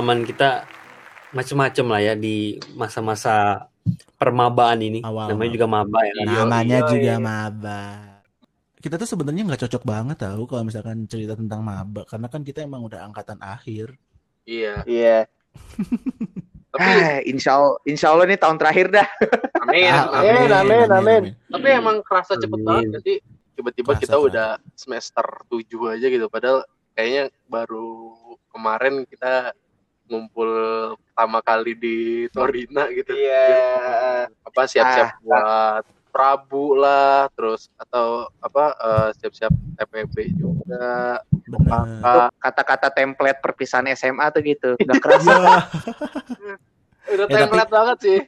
pengalaman kita macam-macam lah ya di masa-masa permabaan ini. Awal, Namanya awal. juga maba ya kan. Iya, Namanya iya, juga iya. maba. Kita tuh sebenarnya nggak cocok banget tahu kalau misalkan cerita tentang maba karena kan kita emang udah angkatan akhir. Iya. Iya. Tapi Ah, insya Allah, insya Allah ini tahun terakhir dah. amin, Ah, amin. amin, amin. Tapi emang kerasa cepet Amin. banget sih? Tiba-tiba Kerasa, kita kerasa. udah semester 7 aja gitu. Padahal kayaknya baru kemarin kita ngumpul pertama kali di Torina gitu. Iya. Apa siap-siap Ah, buat Prabu lah, terus atau apa eh, siap-siap TPB juga. Kata-kata template perpisahan SMA tuh gitu. Gak kerasa. Ya, udah tapi- template banget sih.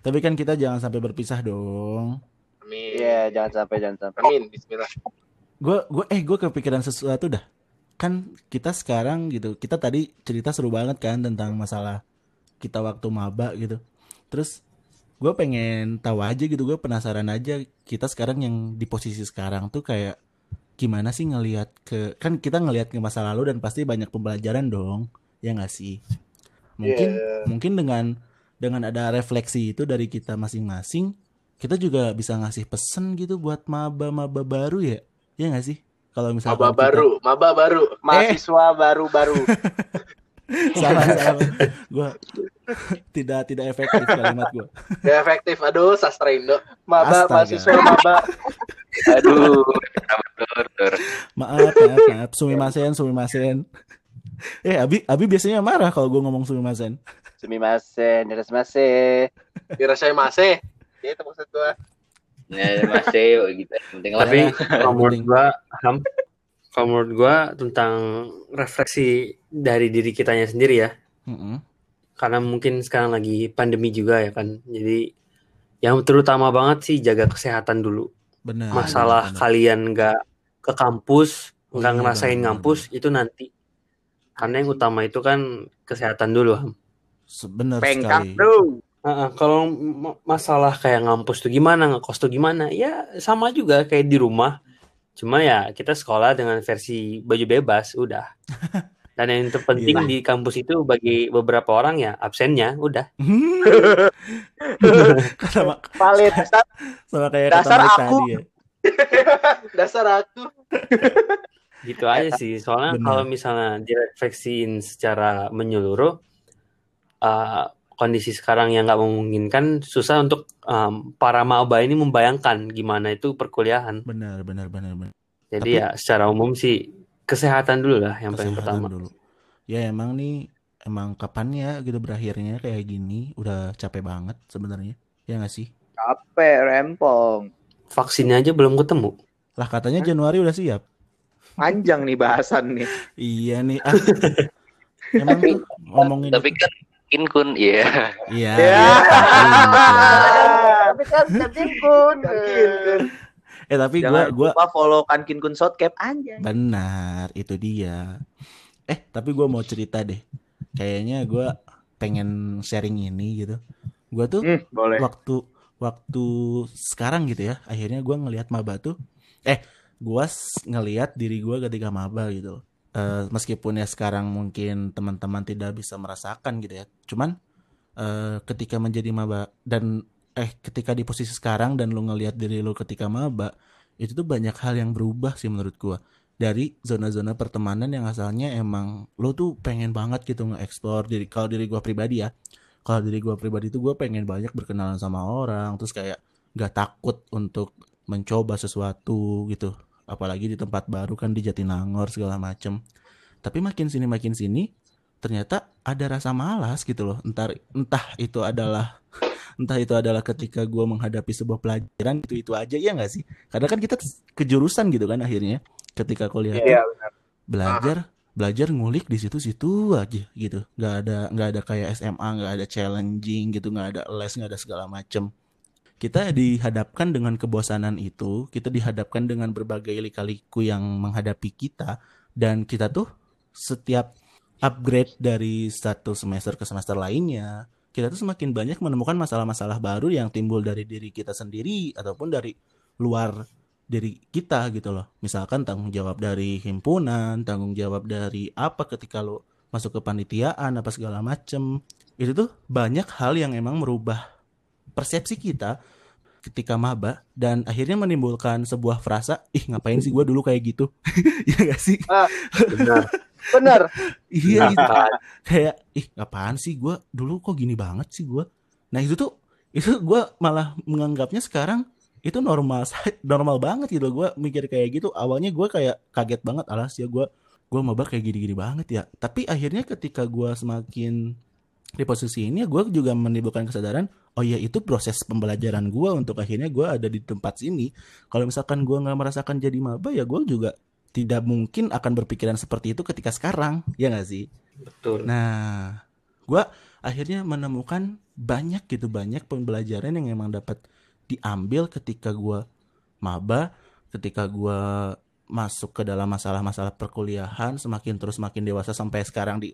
tapi kan kita jangan sampai berpisah dong. Amin. Iya, jangan sampai, jangan sampai. Amin, bismillah. Gue gue eh gue kepikiran sesuatu dah. Kan kita sekarang gitu, kita tadi cerita seru banget kan tentang masalah kita waktu maba gitu. Terus gue pengen tahu aja gitu, gue penasaran aja kita sekarang yang di posisi sekarang tuh kayak gimana sih ngelihat ke kan kita ngelihat ke masa lalu dan pasti banyak pembelajaran dong, ya nggak sih? Mungkin Iya. mungkin dengan dengan ada refleksi itu dari kita masing-masing, kita juga bisa ngasih pesen gitu buat maba-maba baru ya, ya nggak sih? Kalau misalnya Maba baru, maba baru. Mahasiswa baru-baru. salah salah, gue tidak tidak efektif kalimat gue. Gak efektif. Aduh, sastra Indo. Maba, Astaga. mahasiswa maba. Aduh. Maaf, maaf, maaf. Sumimasen, sumimasen. Eh, Abi, Abi biasanya marah kalau gue ngomong sumimasen. Sumimasen, deresmase. Dirasai masih. Itu maksud gua. Ya masih gitu. Penting. Tapi kalau menurut gua, Ham, kalau menurut gua tentang refleksi dari diri kitanya sendiri ya. Mm-mm. Karena mungkin sekarang lagi pandemi juga ya kan. Jadi yang terutama banget sih jaga kesehatan dulu. Benar. Masalah benar. kalian nggak ke kampus, Oh nggak iya, ngerasain benar, ngampus itu nanti. Karena yang utama itu kan kesehatan dulu. Ham. Benar Pengkang, sekali. bro. Heeh, kalau ma- masalah kayak ngampus tuh gimana, ngekos tuh gimana, ya sama juga kayak di rumah. Cuma ya kita sekolah dengan versi baju bebas, udah. Dan yang terpenting Iya. di kampus itu bagi beberapa orang ya absennya, udah. sama, Valid. sama kayak Dasar aku. tadi ya. Dasar aku. Gitu aja sih. Soalnya kalau misalnya direfleksiin secara menyeluruh, eh, kondisi sekarang yang nggak memungkinkan, susah untuk em, para maba ini membayangkan gimana itu perkuliahan. Benar, benar, benar, benar. Jadi Tapi- ya secara umum sih kesehatan dulu lah yang paling Kesehatan pertama. dulu. Ya emang nih emang kapan ya gitu berakhirnya kayak gini udah capek banget sebenarnya ya nggak sih Capek, rempong. Vaksinnya aja belum ketemu. lah katanya Januari udah siap Panjang nih bahasan nih. iya nih ah emang Tapi- ngomongin Tapi kan Kinkun, iya. iya Ya. iya. Tapi kan Kankin Kun. eh tapi gua Jangan gua lupa follow Kankin Kun Shotcap anjay. benar itu dia eh tapi gua mau cerita deh kayaknya gua pengen sharing ini gitu gua tuh Hmm, boleh. waktu waktu sekarang gitu ya akhirnya gua ngelihat maba tuh eh gua s- ngelihat diri gua ketika maba gitu Eh, meskipun ya sekarang mungkin teman-teman tidak bisa merasakan gitu ya. Cuman eh, ketika menjadi maba dan eh ketika di posisi sekarang dan lu ngelihat diri lu ketika maba itu tuh banyak hal yang berubah sih menurut gua. Dari zona-zona pertemanan yang asalnya emang lu tuh pengen banget gitu nge-explore diri kalau diri gua pribadi ya. Kalau diri gua pribadi tuh gua pengen banyak berkenalan sama orang terus kayak nggak takut untuk mencoba sesuatu gitu apalagi di tempat baru kan di Jatinangor segala macem. Tapi makin sini makin sini ternyata ada rasa malas gitu loh. Entar entah itu adalah entah itu adalah ketika gua menghadapi sebuah pelajaran itu itu aja ya nggak sih? Karena kan kita kejurusan gitu kan akhirnya ketika kuliah tuh Iya, belajar belajar ngulik di situ-situ aja gitu. Nggak ada nggak ada kayak SMA nggak ada challenging gitu nggak ada les nggak ada segala macem kita dihadapkan dengan kebosanan itu kita dihadapkan dengan berbagai lika-liku yang menghadapi kita dan kita tuh setiap upgrade dari satu semester ke semester lainnya kita tuh semakin banyak menemukan masalah-masalah baru yang timbul dari diri kita sendiri ataupun dari luar diri kita gitu loh. Misalkan tanggung jawab dari himpunan, tanggung jawab dari apa ketika lo masuk ke panitiaan apa segala macem itu tuh banyak hal yang emang merubah persepsi kita ketika maba dan akhirnya menimbulkan sebuah frasa ih ngapain sih gue dulu kayak gitu? Ya gak sih? Benar. Bener. iya gitu. Kayak ih apaan sih gue dulu kok gini banget sih gue nah itu tuh itu gue malah menganggapnya sekarang itu normal normal banget gitu. Gue mikir kayak gitu. Awalnya gue kayak kaget banget alas ya gue gue maba kayak gini-gini banget ya. Tapi akhirnya ketika gue semakin di posisi ini gue juga menimbulkan kesadaran oh ya itu proses pembelajaran gue untuk akhirnya gue ada di tempat sini. Kalau misalkan gue nggak merasakan jadi maba ya gue juga tidak mungkin akan berpikiran seperti itu ketika sekarang. Ya nggak sih? Betul. Nah, gua akhirnya menemukan banyak gitu banyak pembelajaran yang emang dapat diambil ketika gua maba, ketika gua masuk ke dalam masalah-masalah perkuliahan, semakin terus semakin dewasa sampai sekarang di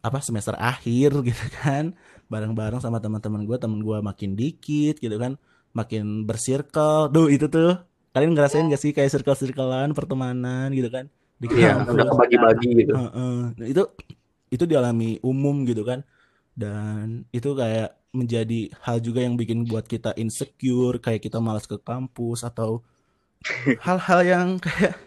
apa semester akhir gitu kan, bareng-bareng sama teman-teman gua, teman gua makin dikit gitu kan, makin bersirkel. Duh, itu tuh kalian ngerasain gak sih kayak circle-circlean pertemanan gitu kan? Di Iya, kampus. udah kebagi-bagi gitu. Heeh. Nah, itu itu dialami umum gitu kan dan itu kayak menjadi hal juga yang bikin buat kita insecure kayak kita malas ke kampus atau hal-hal yang kayak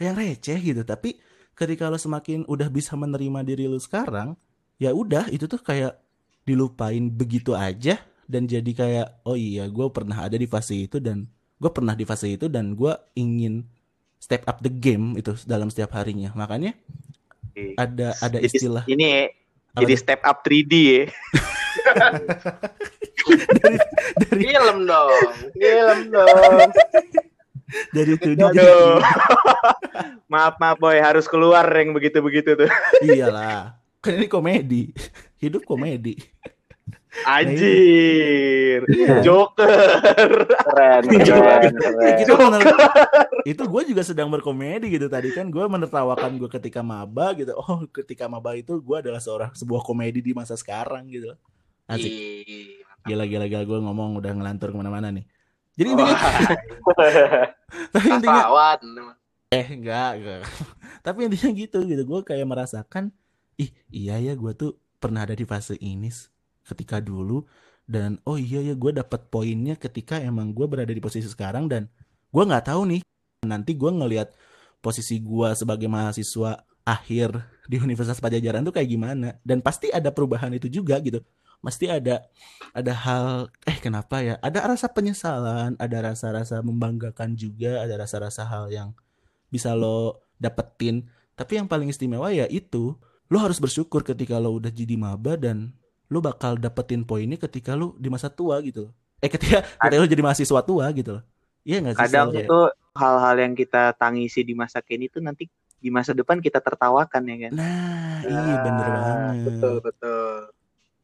yang receh gitu tapi ketika lo semakin udah bisa menerima diri lo sekarang ya udah itu tuh kayak dilupain begitu aja dan jadi kayak oh iya gue pernah ada di fase itu dan gue pernah di fase itu dan gue ingin step up the game itu dalam setiap harinya makanya ada ada Jadi istilah ini Apa jadi step up 3D ya. dari Film dong. Film dong. Dari itu Aduh. maaf maaf boy. Harus keluar yang begitu-begitu tuh. iyalah. Kan ini komedi. Hidup komedi. Anjir. Iya. Joker. Keren, keren, keren. itu menurut itu gue juga sedang berkomedi gitu tadi kan. Gue menertawakan gue ketika maba gitu. Oh ketika maba itu gue adalah seorang sebuah komedi di masa sekarang gitu. Asik. Gila gila gila. Gue ngomong udah ngelantur ke mana-mana nih jadi intinya tapi intinya eh enggak enggak. Tapi intinya gitu gitu. Gue kayak merasakan ih iya ya gue tuh pernah ada di fase ini ketika dulu. Dan oh iya ya gue dapat poinnya ketika emang gue berada di posisi sekarang dan gue nggak tahu nih. Nanti gue ngelihat posisi gue sebagai mahasiswa akhir di Universitas Pajajaran tuh kayak gimana. Dan pasti ada perubahan itu juga gitu pasti ada ada hal eh kenapa ya? Ada rasa penyesalan ada rasa-rasa membanggakan juga ada rasa-rasa hal yang bisa lo dapetin. Tapi yang paling istimewa ya itu lo harus bersyukur ketika lo udah jadi maba dan lo bakal dapetin poinnya ketika lo di masa tua gitu eh ketika ketika lo jadi mahasiswa tua gitu loh. Iya nggak sih Kadang itu hal-hal yang kita tangisi di masa kini itu nanti di masa depan kita tertawakan ya kan. nah iya bener banget. Betul, betul.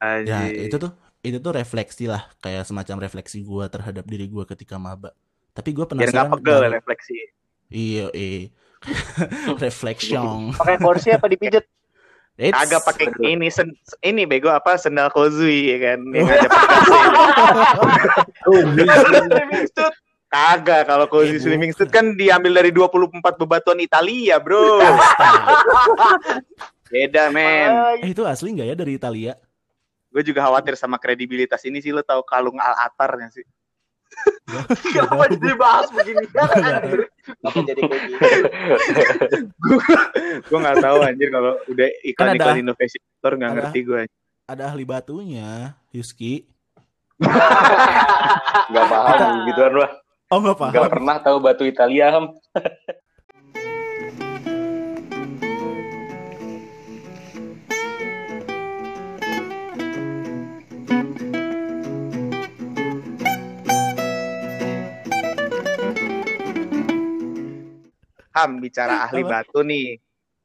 Ya itu tuh itu tuh refleksi lah kayak semacam refleksi gua terhadap diri gua ketika maba tapi gue biar nggak penasaran pegel dari- refleksi. iya eh reflection Pakai kursi apa dipijet? Eits. Agak pakai ini sen, ini bego apa sendal kozui ya kan yang ada. Kagak kalau cozy Eh, slimming suit kan diambil dari 24 bebatuan Italia, Bro. Beda, men. eh itu asli nggak ya dari Italia Gue juga khawatir sama kredibilitas ini sih lo tahu kalung Al-Atar nggak sih? Kenapa jadi bahas begini? Kenapa jadi kayak gue nggak tahu anjir kalau udah iklan-iklan ada- innovation store nggak ngerti gue. ada ahli batunya Yuski Gak paham gituan lah. oh nggak paham Gak pernah tahu batu Italia, Ham. Ham bicara ahli Apa? batu nih,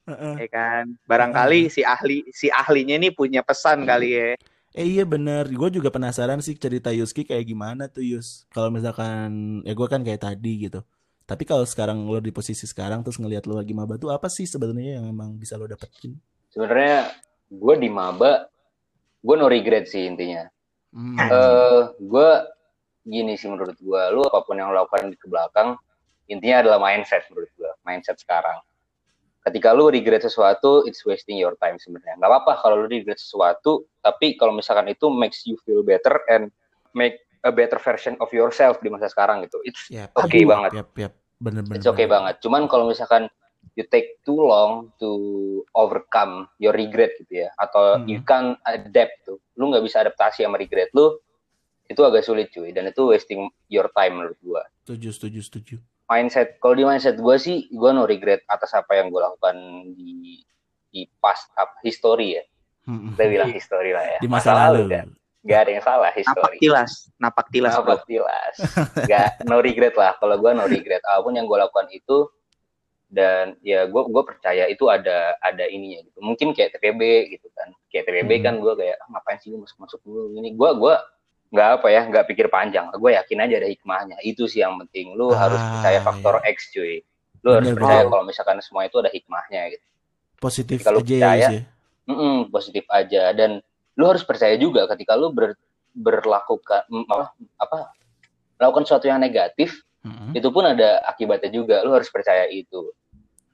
Heeh. ya kan. Barangkali si ahli si ahlinya nih punya pesan kali ya. Eh iya bener, gue juga penasaran sih cerita Yuski kayak gimana tuh Yus. Kalau misalkan, ya gue kan kayak tadi gitu. Tapi kalau sekarang lo di posisi sekarang terus ngelihat lo lagi maba tuh apa sih sebenarnya yang emang bisa lo dapetin? Sebenarnya gue di maba, gue no regret sih intinya. Hmm. eh gue gini sih menurut gue, lu apa pun yang lo lakukan di ke belakang, intinya adalah mindset menurut gue, mindset sekarang. ketika lu regret sesuatu it's wasting your time sebenarnya nggak apa-apa kalau lu regret sesuatu tapi kalau misalkan itu makes you feel better and make a better version of yourself di masa sekarang gitu it's Yap. oke banget Yap, yap. Bener-bener. it's okay banget cuman kalau misalkan you take too long to overcome your regret gitu ya atau Hmm. you can adapt tuh lu nggak bisa adaptasi sama regret lu itu agak sulit cuy dan itu wasting your time menurut gua Setuju, setuju, setuju. Mindset kalau di mindset gue sih gue no regret atas apa yang gue lakukan di di past up history ya Mm-mm. kita bilang history lah ya Di masa lalu. kan gak ada yang salah Napak history tilas, napak tilas. Napak bro. tilas gak no regret lah kalau gue no regret apa pun yang gue lakukan itu dan ya gue gue percaya itu ada ada ininya gitu mungkin kayak TPB gitu kan kayak TPB Hmm. kan gue kayak "Ah, ngapain sih masuk masuk dulu ini gue gue nggak apa ya nggak pikir panjang. Gue yakin aja ada hikmahnya. Itu sih yang penting. Lu harus Ah, percaya faktor iya. X cuy. Lu harus Bener, percaya bener. kalau misalkan semua itu ada hikmahnya gitu. Positif Kalau aja ya, percaya, ya. Mm-mm, positif aja. Dan lu harus percaya juga ketika lu ber, berlakukan mm, apa, apa melakukan sesuatu yang negatif Mm-mm. itu pun ada akibatnya juga. Lu harus percaya itu.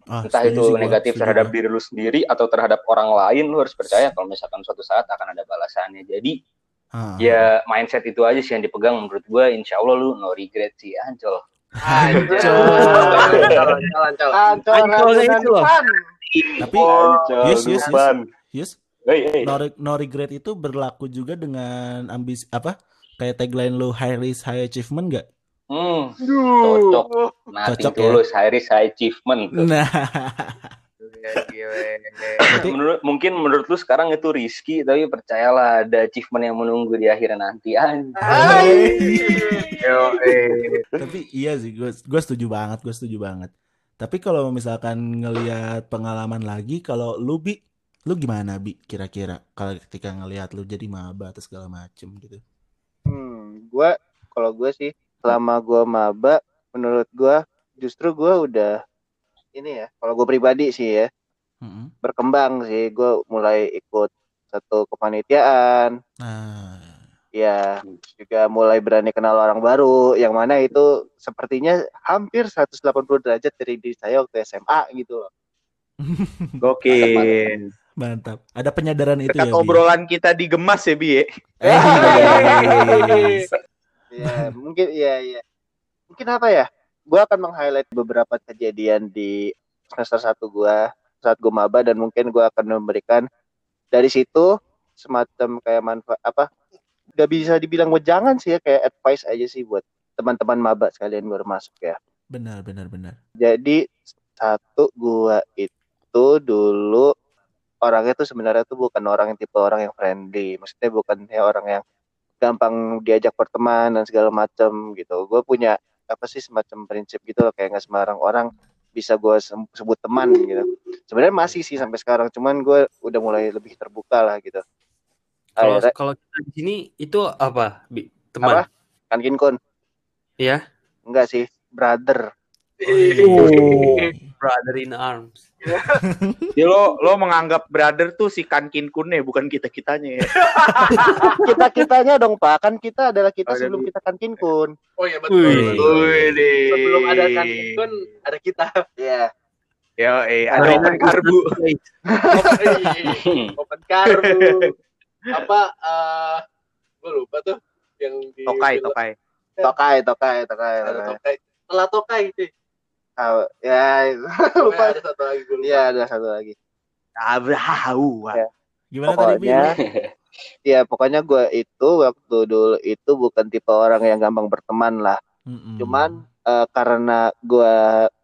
Ah, entah itu sih negatif terhadap diri lu sendiri atau terhadap orang lain lu harus percaya kalau misalkan suatu saat akan ada balasannya. Jadi Ah. ya mindset itu aja sih yang dipegang menurut gue insya Allah lu no regret sih ancol. Ancol, ancol, ancol. Ancolnya itu loh. Tapi Ancol, Yus, Yus, Yus. Dufan. Yus, Hei, hei. no, re- no regret itu berlaku juga dengan ambisi apa? Kayak tagline lu high risk high achievement gak? Hmm, cocok nothing Cocok ya? tulus high risk high achievement tuh. Nah, berarti menurut mungkin menurut lu sekarang itu risky tapi percayalah ada achievement yang menunggu di akhirnya nanti. Eh. tapi iya sih gue gue setuju banget gue setuju banget. Tapi kalau misalkan ngelihat pengalaman lagi kalau lu bi lu gimana bi kira-kira? Kalau ketika ngelihat lu jadi maba atau segala macem gitu. Hmm, gua kalau gue sih selama gua maba, menurut gua justru gua udah ini ya. Kalau gue pribadi sih ya Mm-mm. berkembang sih. Gue mulai ikut satu kepanitiaan, nah ya juga mulai berani kenal orang baru. Yang mana itu sepertinya hampir 180 derajat dari diri saya waktu SMA gitu loh. Gokil. mantap ada penyadaran itu Dekat ya Bi? obrolan kita digemas ya, Bi. ya? Eh, Ya, mungkin ya ya. Mungkin apa ya? Gua akan meng-highlight beberapa kejadian di semester satu gua saat gua maba dan mungkin gua akan memberikan dari situ semacam kayak manfaat apa? Gak bisa dibilang wejangan sih ya kayak advice aja sih buat teman-teman maba sekalian baru masuk ya. benar benar benar Jadi satu gua itu dulu orangnya tuh sebenarnya tuh bukan orang yang tipe orang yang friendly. Maksudnya bukan kayak orang yang gampang diajak berteman dan segala macam gitu. Gue punya apa sih semacam prinsip gitu loh kayak nggak sembarang orang bisa gue sebut teman gitu. Sebenarnya masih sih sampai sekarang, cuman gue udah mulai lebih terbuka lah gitu. Kalau Akhirnya kalau kita di sini itu apa? Bi? Teman. Apa? kan Kinkun Iya. enggak sih brother. Brother in arms. Jadi lo lo menganggap brother tuh si Kankin Kune bukan kita kitanya ya. kita kitanya dong pak kan kita adalah kita Oh, jadi- sebelum kita kan Kinkun. Oh iya betul. Wih. betul. Wih, Sebelum ada kan kan ada kita. Iya. Yo, eh, ada open karbu. Open karbu. Apa eh gue lupa tuh yang di Tokai, tokai. Tokai, tokai, tokai. Tokai. tokai sih. Ah, ya lupa. Ada satu lagi gue lupa. Iya ada satu lagi. Abrahau. Ya. gimana tadi bi Pokoknya, ya pokoknya gue itu waktu dulu itu bukan tipe orang yang gampang berteman lah. Mm-mm. Cuman eh, karena gue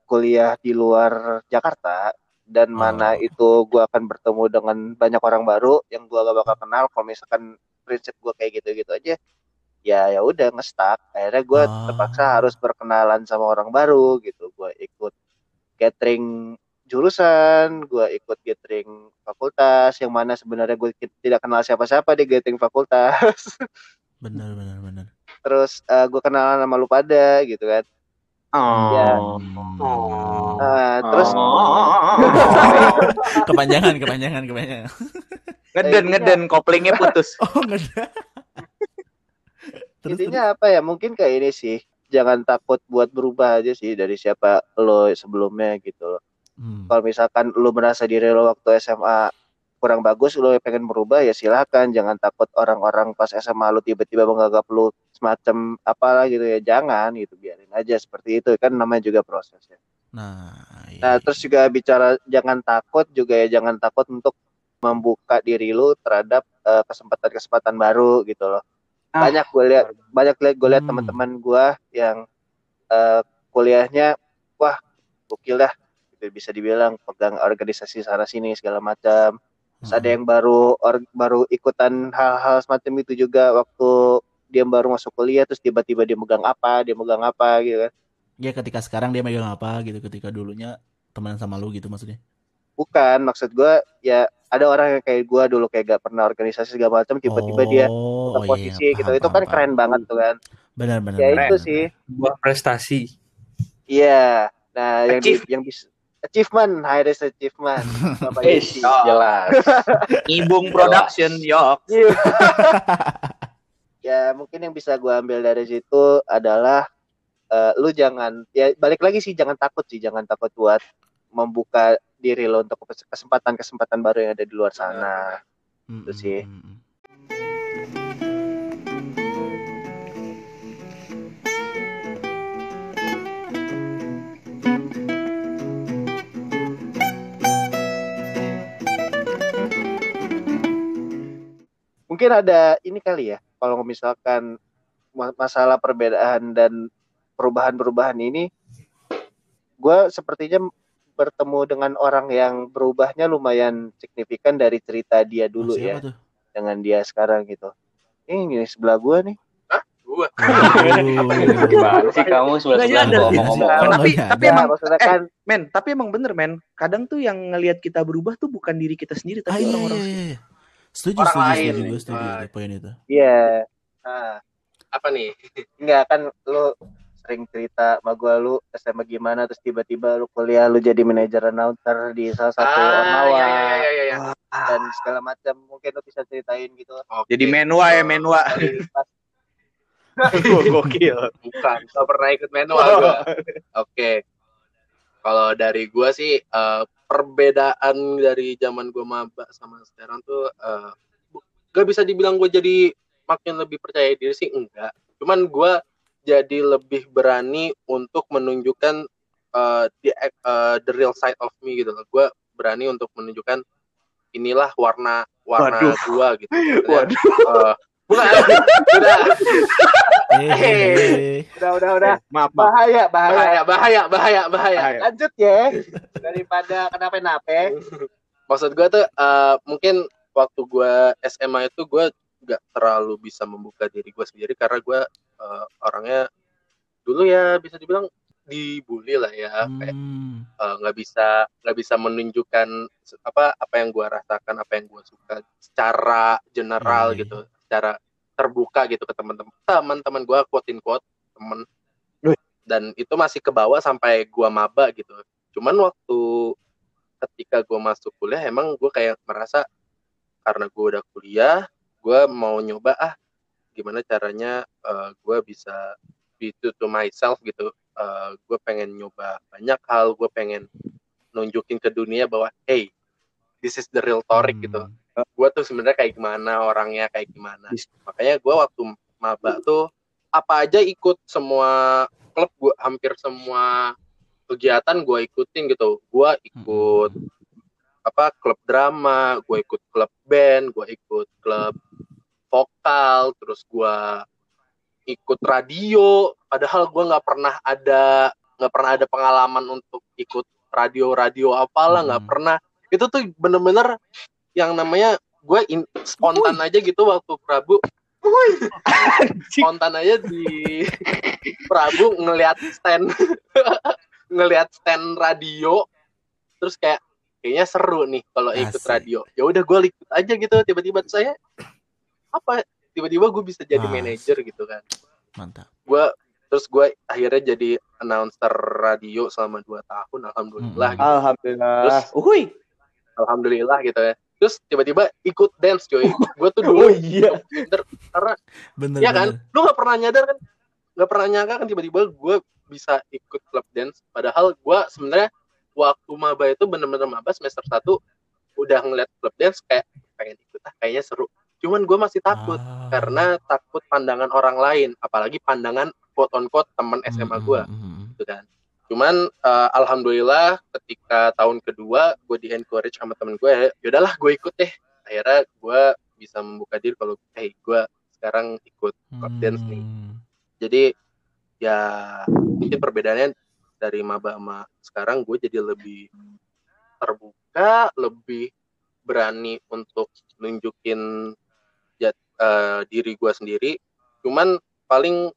kuliah di luar Jakarta dan Oh. mana itu gue akan bertemu dengan banyak orang baru yang gue gak bakal kenal. Kalau misalkan prinsip gue kayak gitu-gitu aja, ya ya udah ngestak. Akhirnya gue Oh. terpaksa harus berkenalan sama orang baru gitu. Gue ikut gathering jurusan, gue ikut gathering fakultas, yang mana sebenarnya gue tidak kenal siapa-siapa di gathering fakultas. benar benar benar Terus eh, gue kenalan sama lu pada gitu kan. Ya. Hmm. Nah, terus kepanjangan kepanjangan kepanjangan Ngeden, ngeden, koplingnya putus. oh ada terus intinya apa ya? Mungkin kayak ini sih. Jangan takut buat berubah aja sih dari siapa lo sebelumnya gitu loh. Hmm. Kalau misalkan lu merasa diri lu waktu SMA kurang bagus, lu pengen berubah ya silakan. Jangan takut orang-orang pas SMA lu tiba-tiba menganggap lu semacam apalah gitu ya. Jangan gitu, biarin aja seperti itu. Kan namanya juga proses ya. Nah, iya. Nah, terus juga bicara jangan takut juga ya jangan takut untuk membuka diri lu terhadap eh, kesempatan-kesempatan baru gitu loh. Ah. Banyak gue lihat banyak lihat gue lihat Hmm. teman-teman gue yang eh, kuliahnya wah gokil dah gitu bisa dibilang pegang organisasi sana sini segala macam. Terus ada yang baru or- baru ikutan hal-hal semacam itu juga waktu dia baru masuk kuliah terus tiba-tiba dia megang apa, dia megang apa gitu kan. Ya ketika sekarang dia megang apa gitu, ketika dulunya temenan sama lu gitu maksudnya. Bukan, maksud gue ya ada orang yang kayak gue dulu kayak gak pernah organisasi segala macam tiba-tiba dia oh, ke posisi gitu. itu kan keren banget tuh kan. Benar benar. Ya benar. itu sih. Sebuah prestasi. Iya. Nah, yang di, Achieve. yang bisa achievement, highest achievement. Bapak Ish, Yuki. jelas. Ngibung production, yok. ya mungkin yang bisa gue ambil dari situ adalah eh, lu jangan ya balik lagi sih jangan takut sih jangan takut buat membuka diri lo untuk kesempatan-kesempatan baru yang ada di luar sana. Mm, itu sih. mm, mm, mm. Mungkin ada ini kali ya kalau misalkan ma- masalah perbedaan dan perubahan-perubahan ini gue sepertinya bertemu dengan orang yang berubahnya lumayan signifikan dari cerita dia dulu siapa ya tuh? dengan dia sekarang gitu. Ini gini sebelah gue nih. Gua. Waduh. Gimana sih kamu sebelah sebelah ngomong-ngomong? Tapi tapi emang maksudnya eh, kan men, tapi emang bener men. Kadang tuh yang ngelihat kita berubah tuh bukan diri kita sendiri Ah, tapi iya, orang-orang iya, sekitar. iya. Setuju, Orang setuju, lain. setuju, setuju Ah. iya. Nih? enggak kan lu sering cerita sama gue lu SMA gimana terus tiba-tiba lu kuliah lu jadi manajer announcer di salah satu ah, ormawa iya, iya, iya, iya, iya. dan segala macam mungkin lu bisa ceritain gitu Oke. Jadi menua ya menua. Pas Gokil. Bukan, gak pernah ikut manual gua. Oke. Kalau dari gua sih eh, perbedaan dari zaman gua maba sama sekarang tuh bu- gak bisa dibilang gua jadi makin lebih percaya diri sih enggak. Cuman gua jadi lebih berani untuk menunjukkan eh, the, eh, the real side of me gitu loh. Gua berani untuk menunjukkan inilah warna warna Waduh. gua gitu. Waduh. Eh, bukan, udah eh. udah udah udah Maaf, maaf. bahaya bahaya bahaya bahaya bahaya bahaya. Lanjut ya daripada kenapa-napa maksud gue tuh eh, mungkin waktu gue SMA itu gue nggak terlalu bisa membuka diri gue sendiri karena gue eh, orangnya dulu ya bisa dibilang dibully lah ya kayak Hmm. eh, nggak bisa nggak bisa menunjukkan apa apa yang gue rasakan apa yang gue suka secara general iya. gitu secara terbuka gitu ke teman-teman teman-teman gue quote quote temen dan itu masih ke bawah sampai gue maba gitu cuman waktu ketika gue masuk kuliah emang gue kayak merasa karena gue udah kuliah gue mau nyoba ah gimana caranya gue bisa be true to myself gitu. Gue pengen nyoba banyak hal gue pengen nunjukin ke dunia bahwa hey this is the real Torik Hmm. gitu. Gue tuh sebenarnya kayak gimana orangnya kayak gimana. Makanya gue waktu maba tuh apa aja ikut semua klub gue hampir semua kegiatan gue ikutin gitu. Gue ikut apa klub drama gue ikut klub band gue ikut klub vokal terus gue ikut radio. Padahal gue nggak pernah ada nggak pernah ada pengalaman untuk ikut radio-radio apalah nggak Hmm. pernah. Itu tuh bener-bener yang namanya gue spontan aja gitu waktu Prabu. Spontan aja di Prabu ngelihat stand ngelihat stand radio. Terus kayak kayaknya seru nih kalau ikut radio. Ya udah gue ikut aja gitu tiba-tiba saya apa tiba-tiba gue bisa jadi Asik. manajer gitu kan Mantap. gue terus gue akhirnya jadi announcer radio selama dua tahun alhamdulillah Mm-mm. gitu. alhamdulillah Terus- Uhuy. alhamdulillah gitu ya terus tiba-tiba ikut dance cuy gue tuh Oh dulu iya. karena Bener, Iya kan? bener. lu nggak pernah nyadar kan nggak pernah nyangka kan tiba-tiba gue bisa ikut klub dance padahal gue sebenarnya waktu maba itu bener-bener maba semester 1 udah ngeliat klub dance kayak pengen ikut ah kayaknya seru cuman gue masih takut Ah. karena takut pandangan orang lain apalagi pandangan quote on quote teman SMA gue Hmm, hmm, hmm. gitu kan. Cuman eh, alhamdulillah ketika tahun kedua gue di encourage sama temen gue, yaudahlah gue ikut deh. Akhirnya gue bisa membuka diri kalau, hey gue sekarang ikut club dance nih. Hmm. Jadi ya mungkin perbedaannya dari maba sama sekarang gue jadi lebih terbuka, lebih berani untuk nunjukin eh, diri gue sendiri. Cuman paling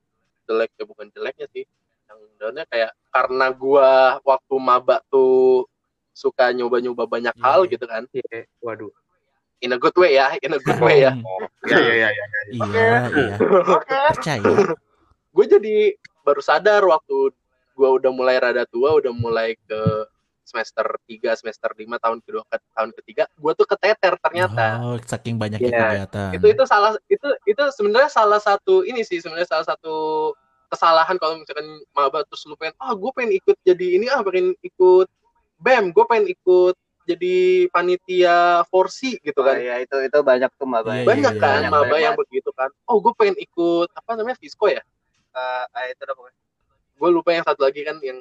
jelek ya bukan jeleknya sih, yang daunnya kayak karena gue waktu maba tuh suka nyoba-nyoba banyak Iya, hal iya. gitu kan, Iya, waduh. in a good way ya, in a good way ya. Iya, iya, iya. Iya, iya. Percaya. gue jadi baru sadar waktu gue udah mulai rada tua udah mulai ke semester 3, semester 5 tahun kedua ke tahun ketiga gue tuh keteter ternyata. Oh, saking banyaknya Iya. kegiatan. itu itu salah itu itu sebenarnya salah satu ini sih sebenarnya salah satu kesalahan kalau misalkan maba terus lu pengen ah gue pengen ikut jadi ini ah pengen ikut bem gue pengen ikut jadi panitia forsi gitu Oh, kan iya itu itu banyak tuh mbak Iya, banyak iya, kan iya. maba Banyak. yang begitu kan. Oh gue pengen ikut apa namanya Visco ya? Eh, itu apa gue lupa yang satu lagi kan yang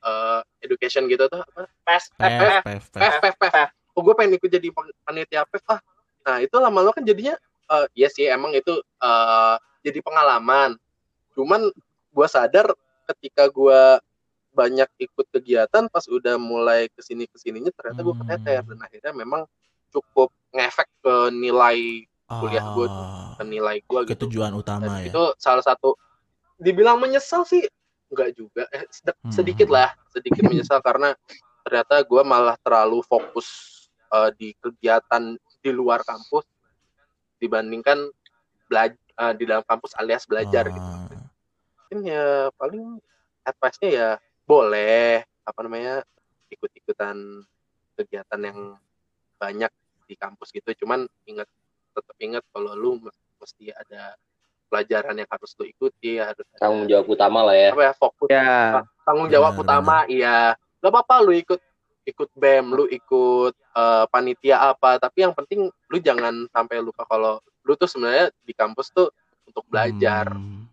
eh, education gitu tuh apa? Pes pef pef pef oh gue pengen ikut jadi pan- panitia pef ah nah itu lama-lama kan jadinya eh ya sih emang itu eh, jadi pengalaman. Cuman gue sadar ketika gue banyak ikut kegiatan pas udah mulai ke sini ke sininya ternyata gue Hmm. keteter dan akhirnya memang cukup ngefek ke nilai kuliah gua tuh. Ah, ke nilai gue ke gitu tujuan dan utama ya. itu salah satu dibilang menyesal sih enggak juga. Eh, Hmm. sedikit lah sedikit menyesal karena ternyata gue malah terlalu fokus eh, di kegiatan di luar kampus dibandingkan belajar di dalam kampus alias belajar gitu. Ah, mungkin ya paling advice-nya ya boleh apa namanya ikut-ikutan kegiatan yang banyak di kampus gitu. Cuman ingat tetap ingat kalau lu mesti ada pelajaran yang harus lu ikuti harus Tanggung jawab utama lah ya. apa ya fokus ya. tanggung jawab Benar, utama iya. Gak apa-apa lu ikut ikut bem lu ikut eh, panitia apa tapi yang penting lu jangan sampai lupa kalau lu tuh sebenarnya di kampus tuh untuk belajar. Hmm.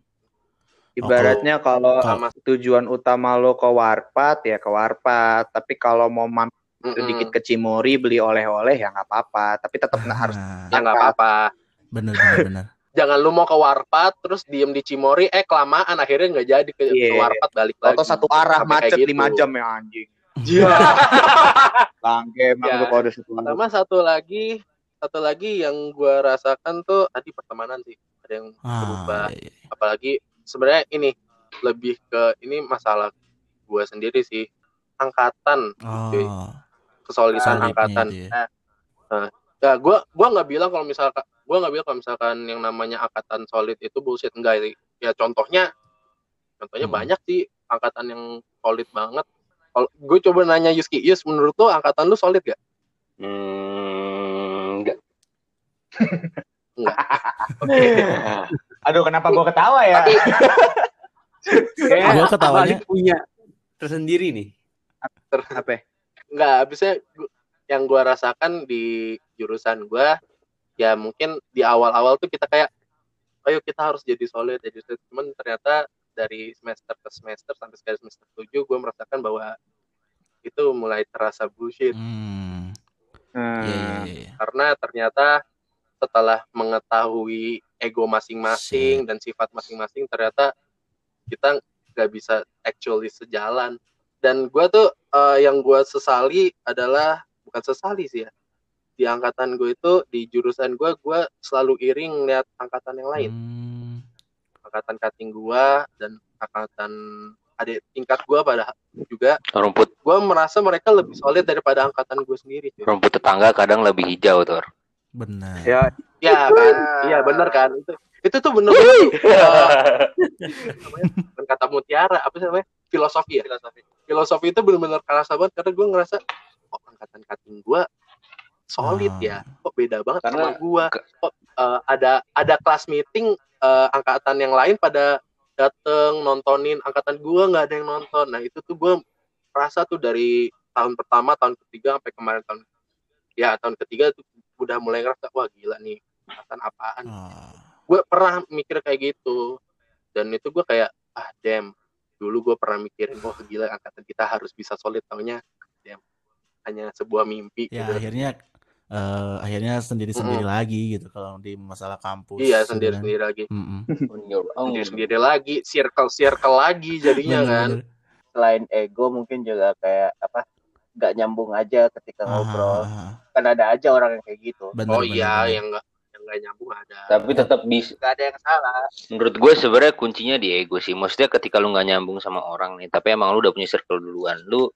ibaratnya kalau sama tujuan utama lo ke warpat ya ke warpat. Tapi kalau mau mampir Mm-mm. sedikit ke Cimori beli oleh-oleh ya nggak apa-apa. Tapi tetap nggak harus ya nggak apa-apa. Bener bener bener. Jangan lu mau ke warpat terus diem di Cimori eh kelamaan akhirnya nggak jadi ke, ke Iya. warpat balik lagi atau satu arah Sampai macet gitu. lima jam ya anjing Iya. bangke emang Ya. lu kalau udah satu sama satu lagi satu lagi yang gua rasakan tuh tadi pertemanan sih ada yang berubah Ah, iya, iya. apalagi sebenarnya ini lebih ke ini masalah gua sendiri sih angkatan cuy. Oh, kesolidan angkatan itu ya. ya gua gua nggak bilang kalau misalkan gua nggak bilang kalau misalkan yang namanya angkatan solid itu bullshit enggak sih ya contohnya contohnya Hmm. banyak sih angkatan yang solid banget kalau gue coba nanya Yuski Yus menurut lo angkatan lu solid gak Hmm, enggak. aduh kenapa gua ketawa ya Kayak Gua ketawanya- punya tersendiri nih. apa ya? nggak habisnya yang gua rasakan di jurusan gua ya mungkin di awal-awal tuh kita kayak ayo kita harus jadi solid jadi solid. Cuman ternyata dari semester ke semester sampai sekarang semester 7 gue merasakan bahwa itu mulai terasa bullshit. Hmm, Hmm. iya, iya, iya. karena ternyata setelah mengetahui ego masing-masing dan sifat masing-masing ternyata kita nggak bisa actually sejalan. Dan gue tuh eh, yang gue sesali adalah bukan sesali sih ya di angkatan gue itu di jurusan gue gue selalu iring lihat angkatan yang lain. Hmm, angkatan kating gue dan angkatan adik tingkat gue pada juga Rumput. gue merasa mereka lebih solid daripada angkatan gue sendiri cuy. rumput tetangga kadang lebih hijau, Tor. benar. ya. Iya kan, iya bener kan? Itu itu tuh bener bukan kata mutiara apa sih namanya? Filosofi ya? Filosofi. Filosofi itu bener-bener kerasa banget karena gue ngerasa kok angkatan kating gue solid Ah. ya kok beda banget Karena sama ke- kok eh, ada ada kelas meeting eh, angkatan yang lain pada dateng nontonin. Angkatan gue nggak ada yang nonton. Nah itu tuh gue rasa tuh dari tahun pertama tahun ketiga sampai kemarin tahun ya tahun ketiga tuh udah mulai ngerasa wah gila nih angkatan apaan? Oh. gue pernah mikir kayak gitu. Dan itu gue kayak ah damn. Dulu gue pernah mikirin wah gila angkatan kita harus bisa solid taunya. Damn. Hanya sebuah mimpi Ya gitu. akhirnya eh, akhirnya sendiri-sendiri lagi gitu kalau di masalah kampus. iya sendiri kan. sendiri lagi Mm-mm. On your own. sendiri sendiri lagi circle circle lagi jadinya kan Bener-bener. Selain ego mungkin juga kayak apa nggak nyambung aja ketika ngobrol. Ah, Kan ada aja orang yang kayak gitu. bener, oh bener, iya bener. yang enggak yang enggak nyambung ada Tapi tetap bisa. Gak ada yang salah. Menurut gue sebenarnya kuncinya di ego sih. Maksudnya ketika lu nggak nyambung sama orang nih, tapi emang lu udah punya circle duluan, lu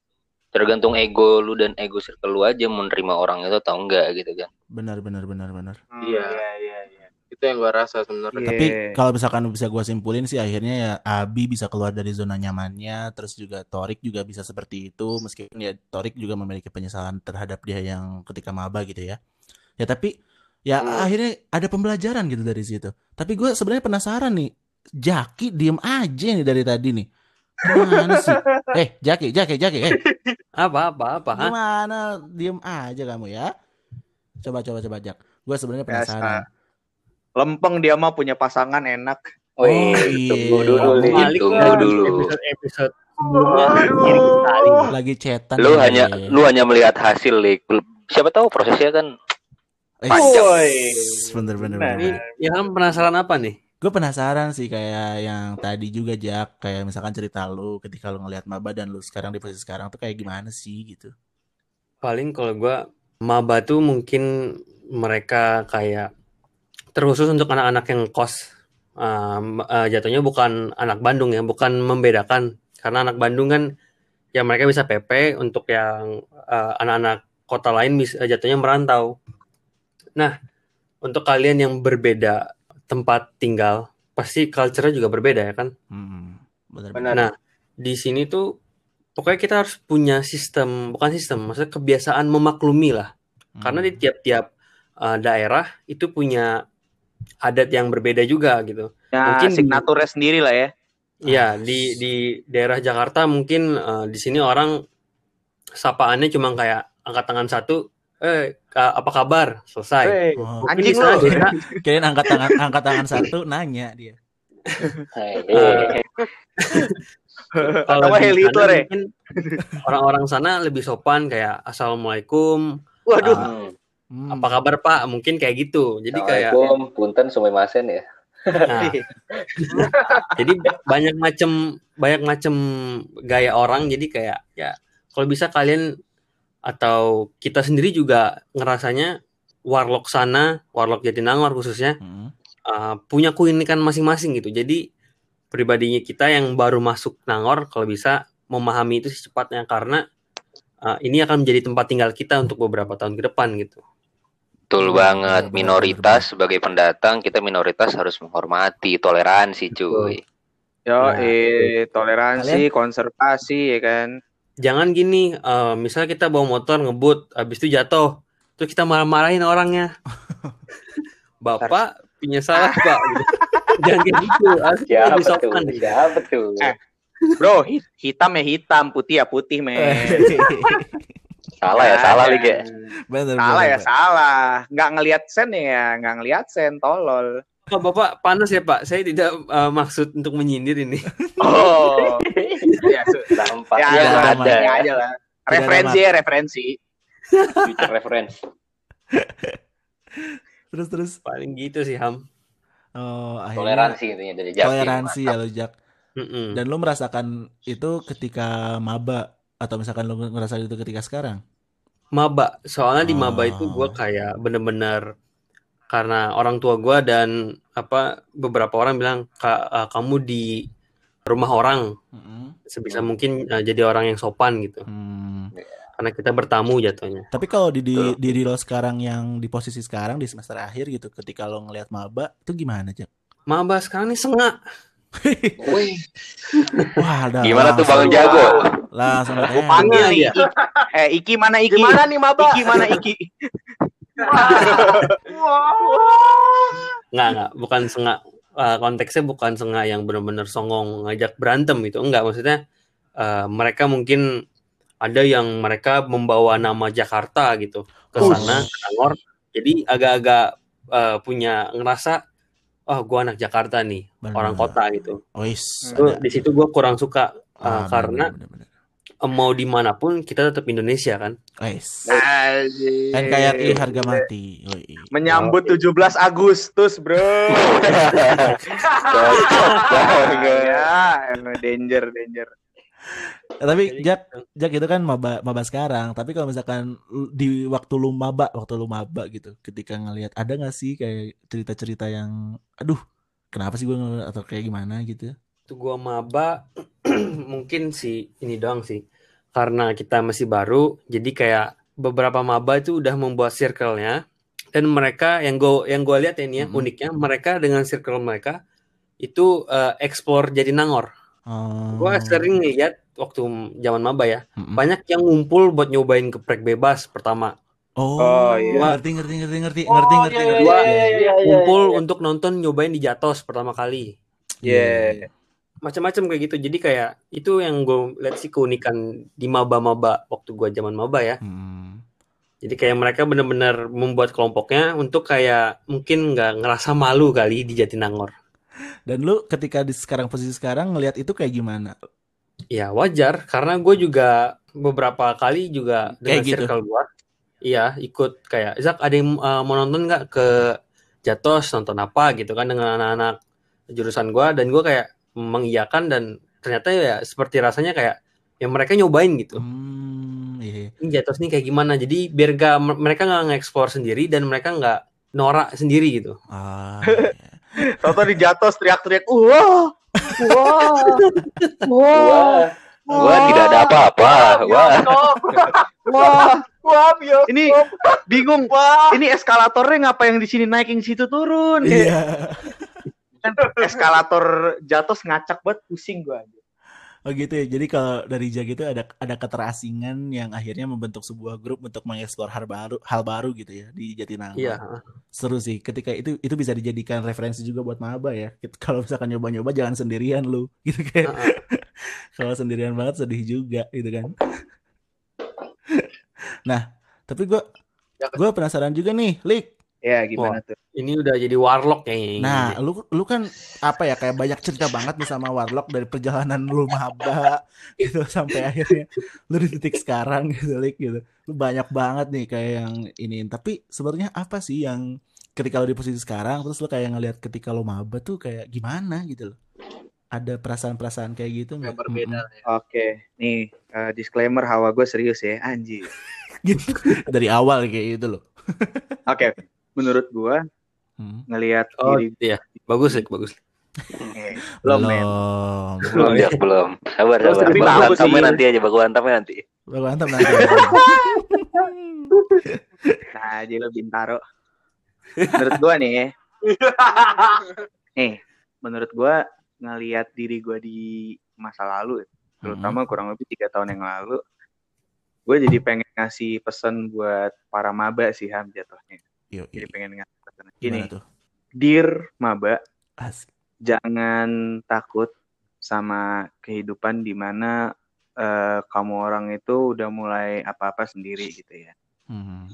tergantung ego lu dan ego circle lu aja mau nerima orang itu atau enggak gitu kan. benar benar benar benar. Hmm, Iya. iya iya iya. itu yang gue rasa sebenarnya Iya. Tapi kalau misalkan bisa gua simpulin sih akhirnya ya Abi bisa keluar dari zona nyamannya, terus juga Torik juga bisa seperti itu meskipun ya Torik juga memiliki penyesalan terhadap dia yang ketika maba gitu ya. Ya tapi ya Hmm. akhirnya ada pembelajaran gitu dari situ. Tapi gua sebenarnya penasaran nih, Jaki diem aja nih dari tadi nih. Gimana sih? Eh, Jaki, Jaki, Jaki, eh, Apa apa apa? gimana diem aja kamu ya? Coba coba coba Jak. Gua sebenarnya penasaran. Lempeng dia mah punya pasangan enak. Oh, iya. tunggu dulu tunggu dulu. Episode episode sebelumnya kirim sekali. Lagi chatan. Lu hanya lu hanya melihat hasil, Lik. Siapa tahu prosesnya kan Eh, Woi. Bener bener Nah. bener. Ini ya kan penasaran apa nih? Gue penasaran sih kayak yang tadi juga Jak, kayak misalkan cerita lu ketika lu ngelihat maba dan lu sekarang di posisi sekarang tuh kayak gimana sih gitu. Paling kalau gua maba tuh mungkin mereka kayak terkhusus untuk anak-anak yang kos. Um, eh, jatuhnya bukan anak Bandung ya, bukan membedakan karena anak Bandung kan ya mereka bisa PP untuk yang eh, anak-anak kota lain bisa jatuhnya merantau. Nah, untuk kalian yang berbeda tempat tinggal, pasti culture-nya juga berbeda ya kan? Hmm, bener Benar. Nah, di sini tuh pokoknya kita harus punya sistem, bukan sistem, maksudnya kebiasaan memaklumi lah. Hmm. Karena di tiap-tiap uh, daerah itu punya adat yang berbeda juga gitu. Ya, Mungkin di- signaturnya sendiri lah ya. Iya, di di daerah Jakarta mungkin uh, di sini orang sapaannya cuma kayak angkat tangan satu, eh apa kabar? Selesai. Hei, Oh, anjing lu. kirain angkat tangan angkat tangan satu nanya dia. kalau heli itu, Re. orang-orang sana lebih sopan kayak assalamualaikum, Waduh. Ah, hmm. Apa kabar Pak? Mungkin kayak gitu. Jadi kayak Assalamualaikum, punten sumimasen ya. nah, jadi banyak macam banyak macam gaya orang jadi kayak ya kalau bisa kalian atau kita sendiri juga ngerasanya warlock sana, warlock Jatinangor khususnya Hmm. uh, punya keunikan masing-masing gitu. Jadi pribadinya kita yang baru masuk Nangor kalau bisa memahami itu secepatnya karena uh, ini akan menjadi tempat tinggal kita untuk beberapa tahun ke depan gitu. Betul Benar, banget. Minoritas sebagai pendatang, kita minoritas harus menghormati, toleransi, cuy. Yo, Nah, eh, toleransi, konservasi ya kan. Jangan gini, uh, misalnya kita bawa motor ngebut, habis itu jatuh, terus kita marah-marahin orangnya. Bapak punya salah pak. Gitu. Jangan kayak gitu. Harus Siapa lebih tuh? sopan. Siapa tuh? Eh. Bro, hit- hitam ya hitam, putih ya putih, men. Salah ya, salah lagi ya. bener, Salah ya bener. salah. Nggak ngelihat sen ya, nggak ngelihat sen, tolol. Pak, Bapak panas ya Pak. Saya tidak uh, maksud untuk menyindir ini. Oh. ya, su- Nampak ya, ya, ada, ada, ya aja lah. Referensi ya, referensi. future reference. Terus terus Paling gitu sih Ham. oh, akhirnya Toleransi intinya dari Jaki. toleransi ya lu Jak. Mm-mm. Dan lu merasakan itu ketika maba atau misalkan lu ngerasa itu ketika sekarang? maba soalnya di maba itu Oh. gue kayak bener-bener karena orang tua gue dan apa beberapa orang bilang "Ka- eh, kamu di rumah orang Mm-mm. sebisa mungkin eh, jadi orang yang sopan gitu Hmm. karena kita bertamu jatuhnya Tapi kalau di, di diri lo sekarang yang di posisi sekarang di semester akhir gitu, ketika lo ngelihat maba, itu gimana Jack? maba sekarang nih sengak Wah, ada gimana tuh Bang Jago? Langsung ada panggil nih. Eh, Iki mana Iki? Gimana nih Maba? Iki mana Iki? nggak nggak bukan sengak Eh, konteksnya bukan sengak yang benar-benar songong ngajak berantem gitu enggak maksudnya eh, mereka mungkin ada yang mereka membawa nama Jakarta gitu ke sana ke Nangor jadi agak-agak eh, punya ngerasa oh gua anak Jakarta nih Benar. orang kota gitu itu ada. di situ gua kurang suka Ah, benar, karena benar, benar. Eh, mau di mana pun kita tetap Indonesia kan. Anjir. NKRI harga mati. Menyambut 17 Agustus, bro. Ya, emang danger, danger. Eh, Tapi Jadi Jack, gitu. Jack itu kan maba maba sekarang. Tapi kalau misalkan di waktu lu maba, waktu lu maba gitu, ketika ngelihat ada nggak sih kayak cerita-cerita yang, aduh, kenapa sih gue ngeliat atau kayak gimana gitu? Itu gua maba mungkin sih ini doang sih. Karena kita masih baru, jadi kayak beberapa maba itu udah membuat circle-nya dan mereka yang gua yang gua lihat ini ya Mm-mm. uniknya mereka dengan circle mereka itu eh, explore Jatinangor. Oh, Gua sering lihat waktu zaman maba ya, Mm-mm. banyak yang ngumpul buat nyobain geprek bebas pertama. Oh, Oh, iya. ngerti ngerti ngerti ngerti Oh, ngerti ngerti iya, ngerti. iya, Iya. iya, Ngumpul untuk nonton nyobain di Jatos pertama kali. Yeah. Macam-macam kayak gitu. Jadi kayak itu yang gue lihat sih keunikan di maba-maba waktu gue zaman maba ya. Hmm. jadi kayak mereka benar-benar membuat kelompoknya untuk kayak mungkin nggak ngerasa malu kali di Jatinangor. Dan lu ketika di sekarang posisi sekarang ngelihat itu kayak gimana? ya wajar. Karena gue juga beberapa kali juga dengan Kayak gitu. circle gue iya ikut kayak Zak ada yang uh, mau nonton nggak ke Jatos? Nonton apa? gitu kan dengan anak-anak jurusan gue dan gue kayak mengiyakan dan ternyata ya seperti rasanya kayak yang mereka nyobain gitu Hmm, iya. ini Jatos nih kayak gimana jadi biar gak mereka nggak nge-explore sendiri dan mereka nggak norak sendiri gitu Ah, iya. Toto di Jatos teriak-teriak, wah, wah, Wah, wah tidak ada apa-apa. Wah, wah, wah, ini bingung, ini eskalatornya ngapa yang di sini naik yang situ turun? Iya. eskalator Jatos ngacak banget, pusing gua. Oh gitu ya. Jadi kalau dari Jag itu ada ada keterasingan yang akhirnya membentuk sebuah grup untuk mengeksplor hal baru, hal baru gitu ya di Jatinangor. iya Seru sih. Ketika itu itu bisa dijadikan referensi juga buat maba ya. Kalau misalkan nyoba-nyoba jangan sendirian lu, gitu kayak. Heeh. kalau sendirian banget sedih juga gitu kan. nah, tapi gua Ya, kan? gua penasaran juga nih, Lik. Ya, gimana tuh? ini udah jadi warlock kayaknya Nah, lu lu kan apa ya kayak banyak cerita banget nih sama Warlock dari perjalanan lu maba gitu sampai akhirnya lu di titik sekarang gitu, Lik gitu. Lu banyak banget nih kayak yang ini. Tapi sebenarnya apa sih yang ketika lu di posisi sekarang terus lu kayak ngelihat ketika lu maba tuh kayak gimana gitu loh. Ada perasaan-perasaan kayak gitu nggak? berbeda. Mm-mm. Oke, nih eh, disclaimer hawa gue serius ya, anjir. Gitu. Dari awal kayak gitu loh. Oke, menurut gua Hmm. ngelihat oh diri iya bagus Lik, bagus eh, belum men. Belum. belum ya, belum. Sabar, sabar. tapi bagus sih. nanti aja, baku hantamnya nanti. Bagus mantap nanti. Nah, jadi lo bintaro. Menurut gua nih, nih, menurut gua ngelihat diri gua di masa lalu, terutama kurang lebih tiga tahun yang lalu, gue jadi pengen ngasih pesan buat para maba sih ham jatuhnya. Yuk, Jadi pengen ngasih Gini, tuh? dear maba, Asik. jangan takut sama kehidupan di mana eh, kamu orang itu udah mulai apa-apa sendiri gitu ya. Hmm.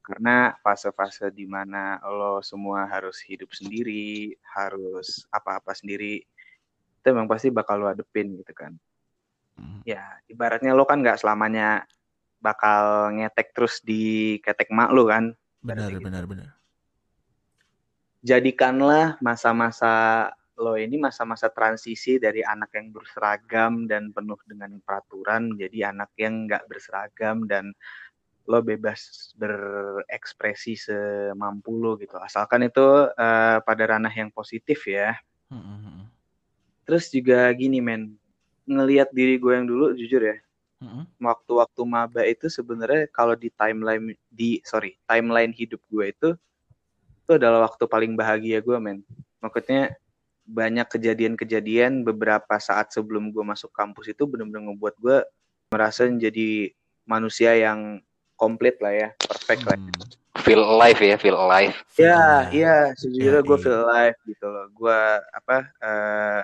Karena fase-fase di mana lo semua harus hidup sendiri, harus apa-apa sendiri, itu memang pasti bakal lo hadepin gitu kan. Hmm. Ya, ibaratnya lo kan nggak selamanya bakal ngetek terus di ketek mak lo kan. Benar, gitu. benar, benar. Jadikanlah masa-masa lo ini masa-masa transisi dari anak yang berseragam dan penuh dengan peraturan menjadi anak yang nggak berseragam dan lo bebas berekspresi semampu lo gitu. Asalkan itu eh, pada ranah yang positif ya. Hmm, hmm. Terus juga gini men, ngelihat diri gue yang dulu jujur ya, Hmm, waktu-waktu maba itu sebenarnya kalau di timeline di sorry timeline hidup gue itu itu adalah waktu paling bahagia gue men. Maksudnya banyak kejadian-kejadian beberapa saat sebelum gue masuk kampus itu benar-benar ngebuat gue merasa menjadi manusia yang komplit lah ya, perfect lah. hmm. Feel alive ya, feel alive. Iya, iya, sejujurnya Ya, gue feel alive gitu loh. Gue apa? eh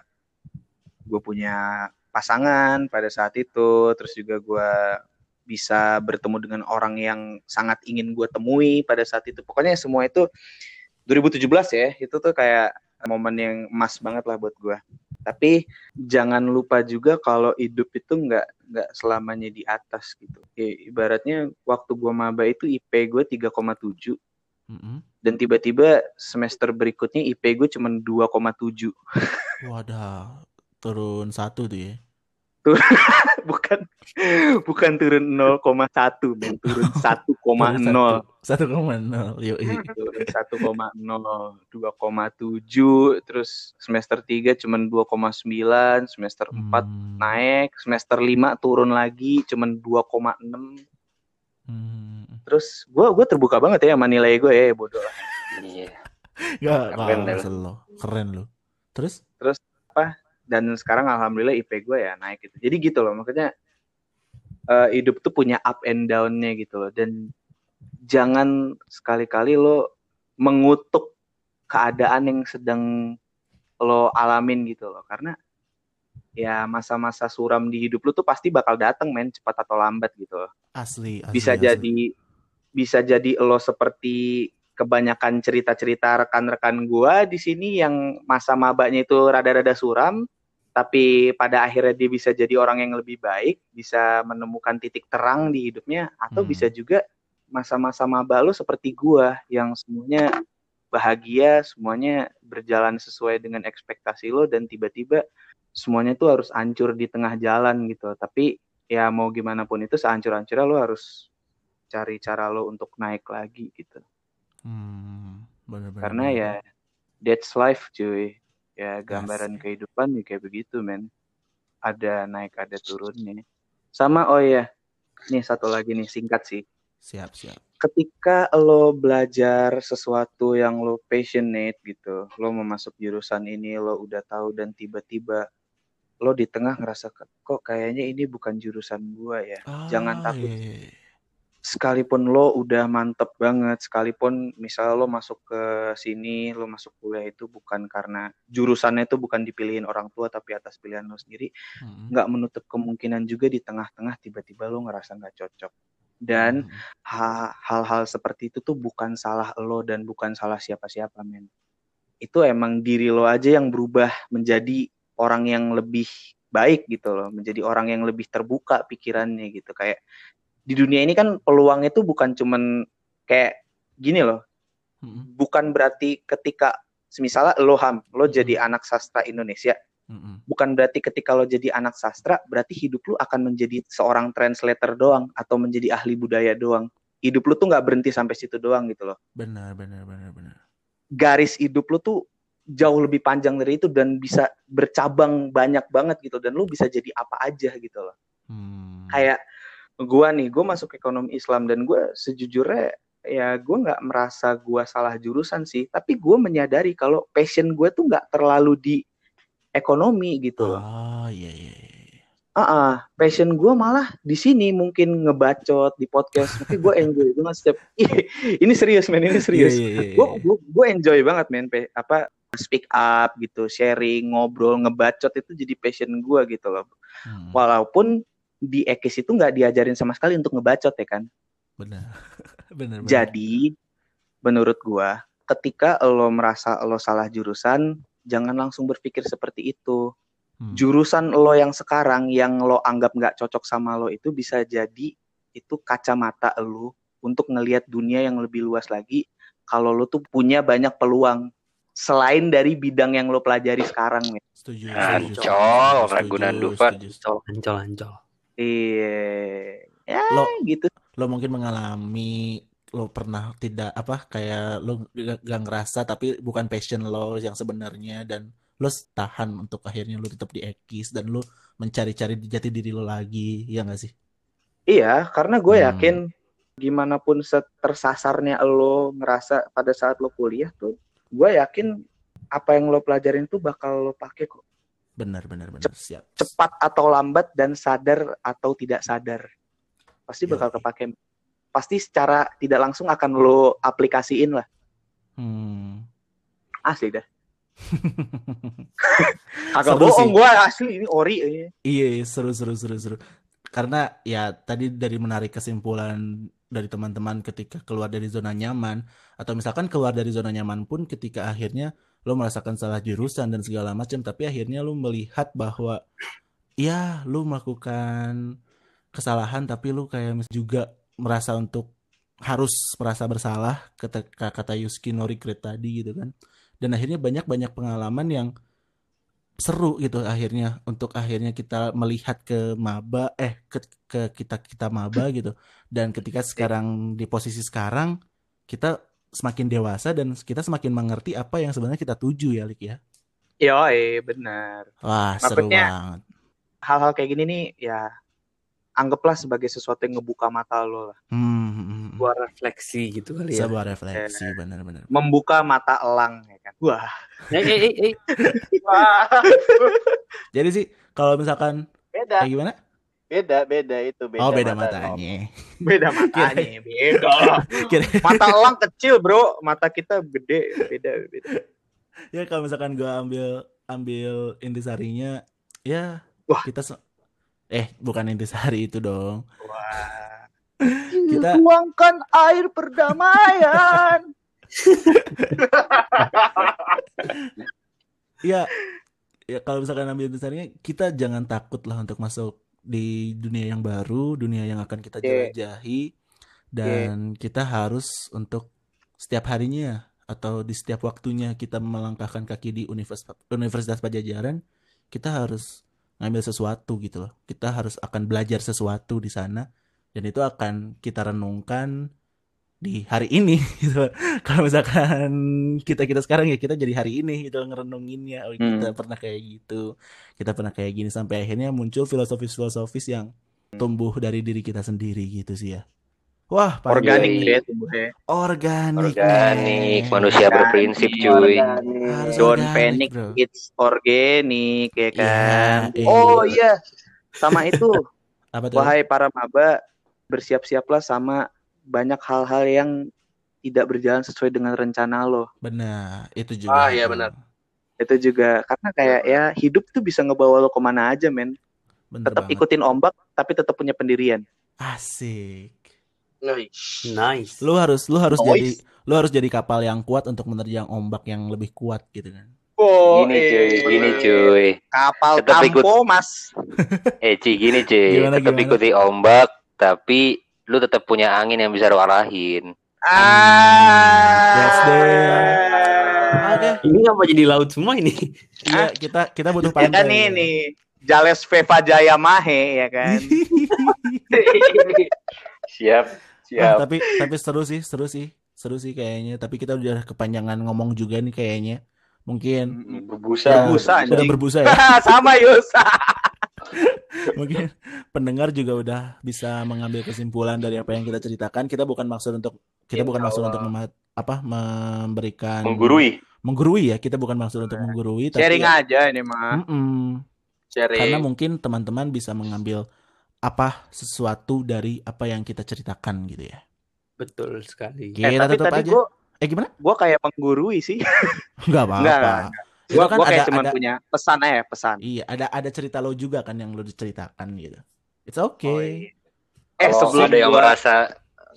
gue punya pasangan pada saat itu terus juga gue bisa bertemu dengan orang yang sangat ingin gue temui pada saat itu. Pokoknya semua itu 2017 ya itu tuh kayak momen yang emas banget lah buat gue tapi jangan lupa juga kalau hidup itu nggak nggak selamanya di atas gitu. Ya, ibaratnya waktu gue maba itu IP gue 3,7 Mm-mm. dan tiba-tiba semester berikutnya IP gue cuma 2,7 Wadah, turun satu tuh ya. bukan bukan turun 0,1 men turun 1,0 Satu koma nol. Yuk, turun 1,0 2,7 terus semester 3 cuman 2,9 semester 4 Hmm, naik semester 5 turun lagi cuman 2,6 hmm. terus gua gua terbuka banget ya sama nilai gue ya bodoh lah. Iya. Gak, Keren lo. Keren lo. Terus? Dan sekarang alhamdulillah IP gue ya naik gitu. Jadi gitu loh maksudnya eh, hidup tuh punya up and down-nya gitu loh. Dan jangan sekali-kali lo mengutuk keadaan yang sedang lo alamin gitu loh. Karena ya masa-masa suram di hidup lo tuh pasti bakal datang men cepat atau lambat gitu loh. Asli, asli bisa asli. jadi bisa jadi lo seperti kebanyakan cerita-cerita rekan-rekan gua di sini yang masa mabanya itu rada-rada suram tapi pada akhirnya dia bisa jadi orang yang lebih baik bisa menemukan titik terang di hidupnya atau Hmm. bisa juga masa-masa maba lo seperti gua yang semuanya bahagia semuanya berjalan sesuai dengan ekspektasi lo dan tiba-tiba semuanya tuh harus hancur di tengah jalan gitu. Tapi ya mau gimana pun itu sehancur-hancurnya lo harus cari cara lo untuk naik lagi gitu. Hmm, bener, bener, karena ya that's life cuy ya gambaran Asik. kehidupan ya kayak begitu men ada naik ada turunnya sama oh ya nih satu lagi nih singkat sih Siap, siap. ketika lo belajar sesuatu yang lo passionate gitu lo mau masuk jurusan ini lo udah tahu dan tiba-tiba lo di tengah ngerasa kok kayaknya ini bukan jurusan gua ya Jangan Ah, takut. iya, iya, iya. Sekalipun lo udah mantep banget, sekalipun misalnya lo masuk ke sini, lo masuk kuliah itu bukan karena jurusannya itu bukan dipilihin orang tua tapi atas pilihan lo sendiri, Mm-mm. nggak menutup kemungkinan juga di tengah-tengah tiba-tiba lo ngerasa nggak cocok. Dan ha- hal-hal seperti itu tuh bukan salah lo dan bukan salah siapa-siapa, men. Itu emang diri lo aja yang berubah menjadi orang yang lebih baik gitu loh, menjadi orang yang lebih terbuka pikirannya gitu. Kayak di dunia ini kan peluangnya tuh bukan cuman kayak gini loh, Mm-mm. bukan berarti ketika misalnya lo ham, lo Mhm. jadi anak sastra Indonesia, Mm-mm. bukan berarti ketika lo jadi anak sastra berarti hidup lo akan menjadi seorang translator doang atau menjadi ahli budaya doang. Hidup lo tuh nggak berhenti sampai situ doang gitu loh. Benar, benar, benar, benar. Garis hidup lo tuh jauh lebih panjang dari itu dan bisa bercabang banyak banget gitu dan lo bisa jadi apa aja gitu loh. Hmm. Kayak gua nih, gue masuk ekonomi Islam dan gue sejujurnya ya gue nggak merasa gua salah jurusan sih, tapi gue menyadari kalau passion gue tuh nggak terlalu di ekonomi gitu loh. Oh, iya, iya. Ah, ah, passion gue malah di sini mungkin ngebacot di podcast, mungkin gue enjoy banget setiap. Ini serius men, ini serius. Iya, iya, Gue iya. gue enjoy banget men, apa speak up gitu, sharing, ngobrol, ngebacot itu jadi passion gue gitu loh. Hmm, Walaupun di Ekis itu nggak diajarin sama sekali untuk ngebacot ya kan. benar. benar, benar. Jadi menurut gue, ketika lo merasa lo salah jurusan, jangan langsung berpikir seperti itu Hmm. jurusan lo yang sekarang yang lo anggap nggak cocok sama lo itu bisa jadi itu kacamata lo untuk ngelihat dunia yang lebih luas lagi kalau lo tuh punya banyak peluang selain dari bidang yang lo pelajari sekarang nih. Setuju, Ancol, Ragunan setuju. Ancol, ancol, ancol. Iya, ya Lo gitu. lo mungkin mengalami lo pernah tidak apa kayak lo gak, gak ngerasa tapi bukan passion lo yang sebenarnya dan lo tahan untuk akhirnya lo tetap di Ekis dan lo mencari-cari jati diri lo lagi ya gak sih? Iya, karena gue Hmm. yakin gimana pun tersasarnya lo ngerasa pada saat lo kuliah tuh, gue yakin apa yang lo pelajarin tuh bakal lo pakai kok. Benar benar benar siap. cepat atau lambat dan sadar atau tidak sadar pasti bakal Yoi. kepake pasti secara tidak langsung akan lo aplikasiin lah Hmm. asli dah Agak Seru bohong sih. gua asli ini ori. eh. Iya, seru seru seru seru. Karena ya tadi dari menarik kesimpulan dari teman-teman ketika keluar dari zona nyaman atau misalkan keluar dari zona nyaman pun ketika akhirnya lo merasakan salah jurusan dan segala macam tapi akhirnya lo melihat bahwa ya lo melakukan kesalahan tapi lo kayak juga merasa untuk harus merasa bersalah kata kata Yuski no regret tadi gitu kan. Dan akhirnya banyak-banyak pengalaman yang seru gitu akhirnya untuk akhirnya kita melihat ke maba eh ke, ke kita kita maba gitu dan ketika sekarang di posisi sekarang kita semakin dewasa dan kita semakin mengerti apa yang sebenarnya kita tuju ya Lik ya Yoi, benar. wah seru Maksudnya, banget Hal-hal kayak gini nih ya anggaplah sebagai sesuatu yang ngebuka mata lo lah. hmm, hmm, hmm. Buat refleksi gitu kali ya. sebuah refleksi benar-benar Membuka mata elang ya kan. Wah. Eh, eh, eh, eh. jadi sih kalau misalkan Beda, kayak gimana beda, beda itu beda. oh beda mata. matanya Beda matanya, beda. Kira- Mata elang kecil, Bro. Mata kita gede, beda, beda. ya kalau misalkan gua ambil ambil intisarinya ya Wah. kita se- eh bukan intisari itu dong Wah. kita Tuangkan air perdamaian. Iya, ya kalau misalkan ambil besarnya kita jangan takut lah untuk masuk di dunia yang baru, dunia yang akan kita Iya. jelajahi, dan kita harus untuk setiap harinya atau di setiap waktunya kita melangkahkan kaki di Universitas Universitas Pajajaran, kita harus ngambil sesuatu gitu loh. Kita harus akan belajar sesuatu di sana, dan itu akan kita renungkan di hari ini gitu. Kalau misalkan kita kita sekarang ya kita jadi hari ini gitu ngerenunginnya. Oh, kita pernah kayak gitu. Kita pernah kayak gini sampai akhirnya muncul filosofis-filosofis yang tumbuh dari diri kita sendiri gitu sih ya. Wah, Organik deh tumbuhnya. organik. Organik, manusia Organik, berprinsip cuy. Harus Don't organik, panic, bro. it's organic ya kan. Iya, oh iya. iya, sama itu. Apa tuh? Wahai para maba, bersiap-siaplah sama banyak hal-hal yang tidak berjalan sesuai dengan rencana lo. Benar, itu juga. Ah, iya, benar. Itu juga karena kayak ya hidup tuh bisa ngebawa lo ke mana aja men. Bener Tetap banget. ikutin ombak tapi tetap punya pendirian. Asik. Nice. Nice. Lu harus lu harus Noise. jadi lu harus jadi kapal yang kuat untuk menerjang ombak yang lebih kuat gitu kan. Oh, Gini cuy, gini cuy. Kapal Tetap ikut. mas. Eh Ci, gini Ci. Gimana, Tetap gimana? ikuti ombak, tapi lu tetap punya angin yang bisa lu arahin. Ah. Yes, deh. Oke. Ini ngapa jadi laut semua ini? Iya, kita kita butuh Ya pantai. kan ini Jales Veva Jaya Mahe ya kan. Siap, siap. tapi tapi seru sih, seru sih. Seru sih kayaknya, tapi kita udah kepanjangan ngomong juga nih kayaknya. Mungkin Berbusa. Berbusa, anjing. berbusa ya. Sama Yus. Mungkin pendengar juga udah bisa mengambil kesimpulan dari apa yang kita ceritakan. Kita bukan maksud untuk kita bukan maksud untuk mema- apa memberikan Menggurui. menggurui ya. Kita bukan maksud untuk menggurui, tapi Sharing ya- aja ini mah. Sharing. Karena mungkin teman-teman bisa mengambil apa sesuatu dari apa yang kita ceritakan gitu ya. Betul sekali. Kita Eh, tapi tutup tadi aja. gua Eh gimana? gua kayak menggurui sih. Enggak apa-apa. Gua kan gua kayak ada- cuman ada- punya pesan aja, pesan. Iya, ada ada cerita lo juga kan yang lo diceritakan gitu. It's Oh, okay. iya. Eh Kalau sebelum ada yang gua- merasa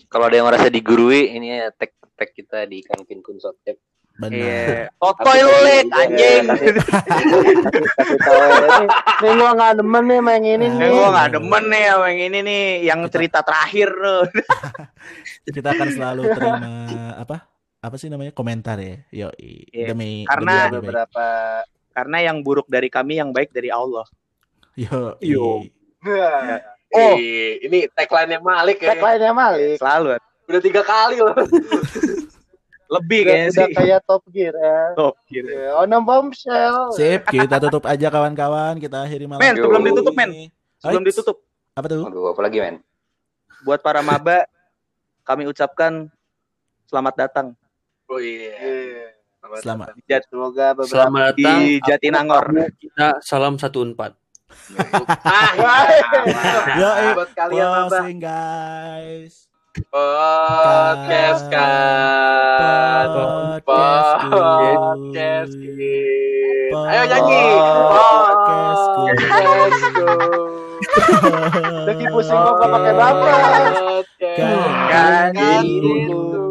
kalau ada yang merasa digurui, ini ya tag tag kita di ikan pinkun sotep. Benar. Iya. Totoy lu Lek, anjing. Ini gua nggak demen nih main ini Eh, nih. gua nggak demen nih sama yang ini nih, yang cerita terakhir tuh. Kita akan selalu terima apa? Apa sih namanya? Komentar ya. Yo, Iya, demi demi karena baik. beberapa Karena yang buruk dari kami, yang baik dari Allah. Yo, Yo. Oh, ini tagline-nya Malik ya. tagline-nya Malik. Selalu. Udah tiga kali loh. Lebih Udah, kayaknya udah sih. kayak Top Gear ya. Top gitu. Yeah, On a bombshell. Sip, kita tutup aja kawan-kawan. Kita akhiri malam. Men, sebelum ditutup, men. Sebelum Ait, ditutup, Apa tuh? Aduh, apa lagi men? buat para maba, kami ucapkan selamat datang Oh iya. Selamat. di Jat- Semoga beberapa Selamat datang. di Jatinangor. Kita salam satu. Ah, Yo, eh, buat kalian closing guys. Podcast kan. Podcast. Ayo nyanyi. Podcast Lagi pusing kok pakai. Podcast Kan Kan itu. itu.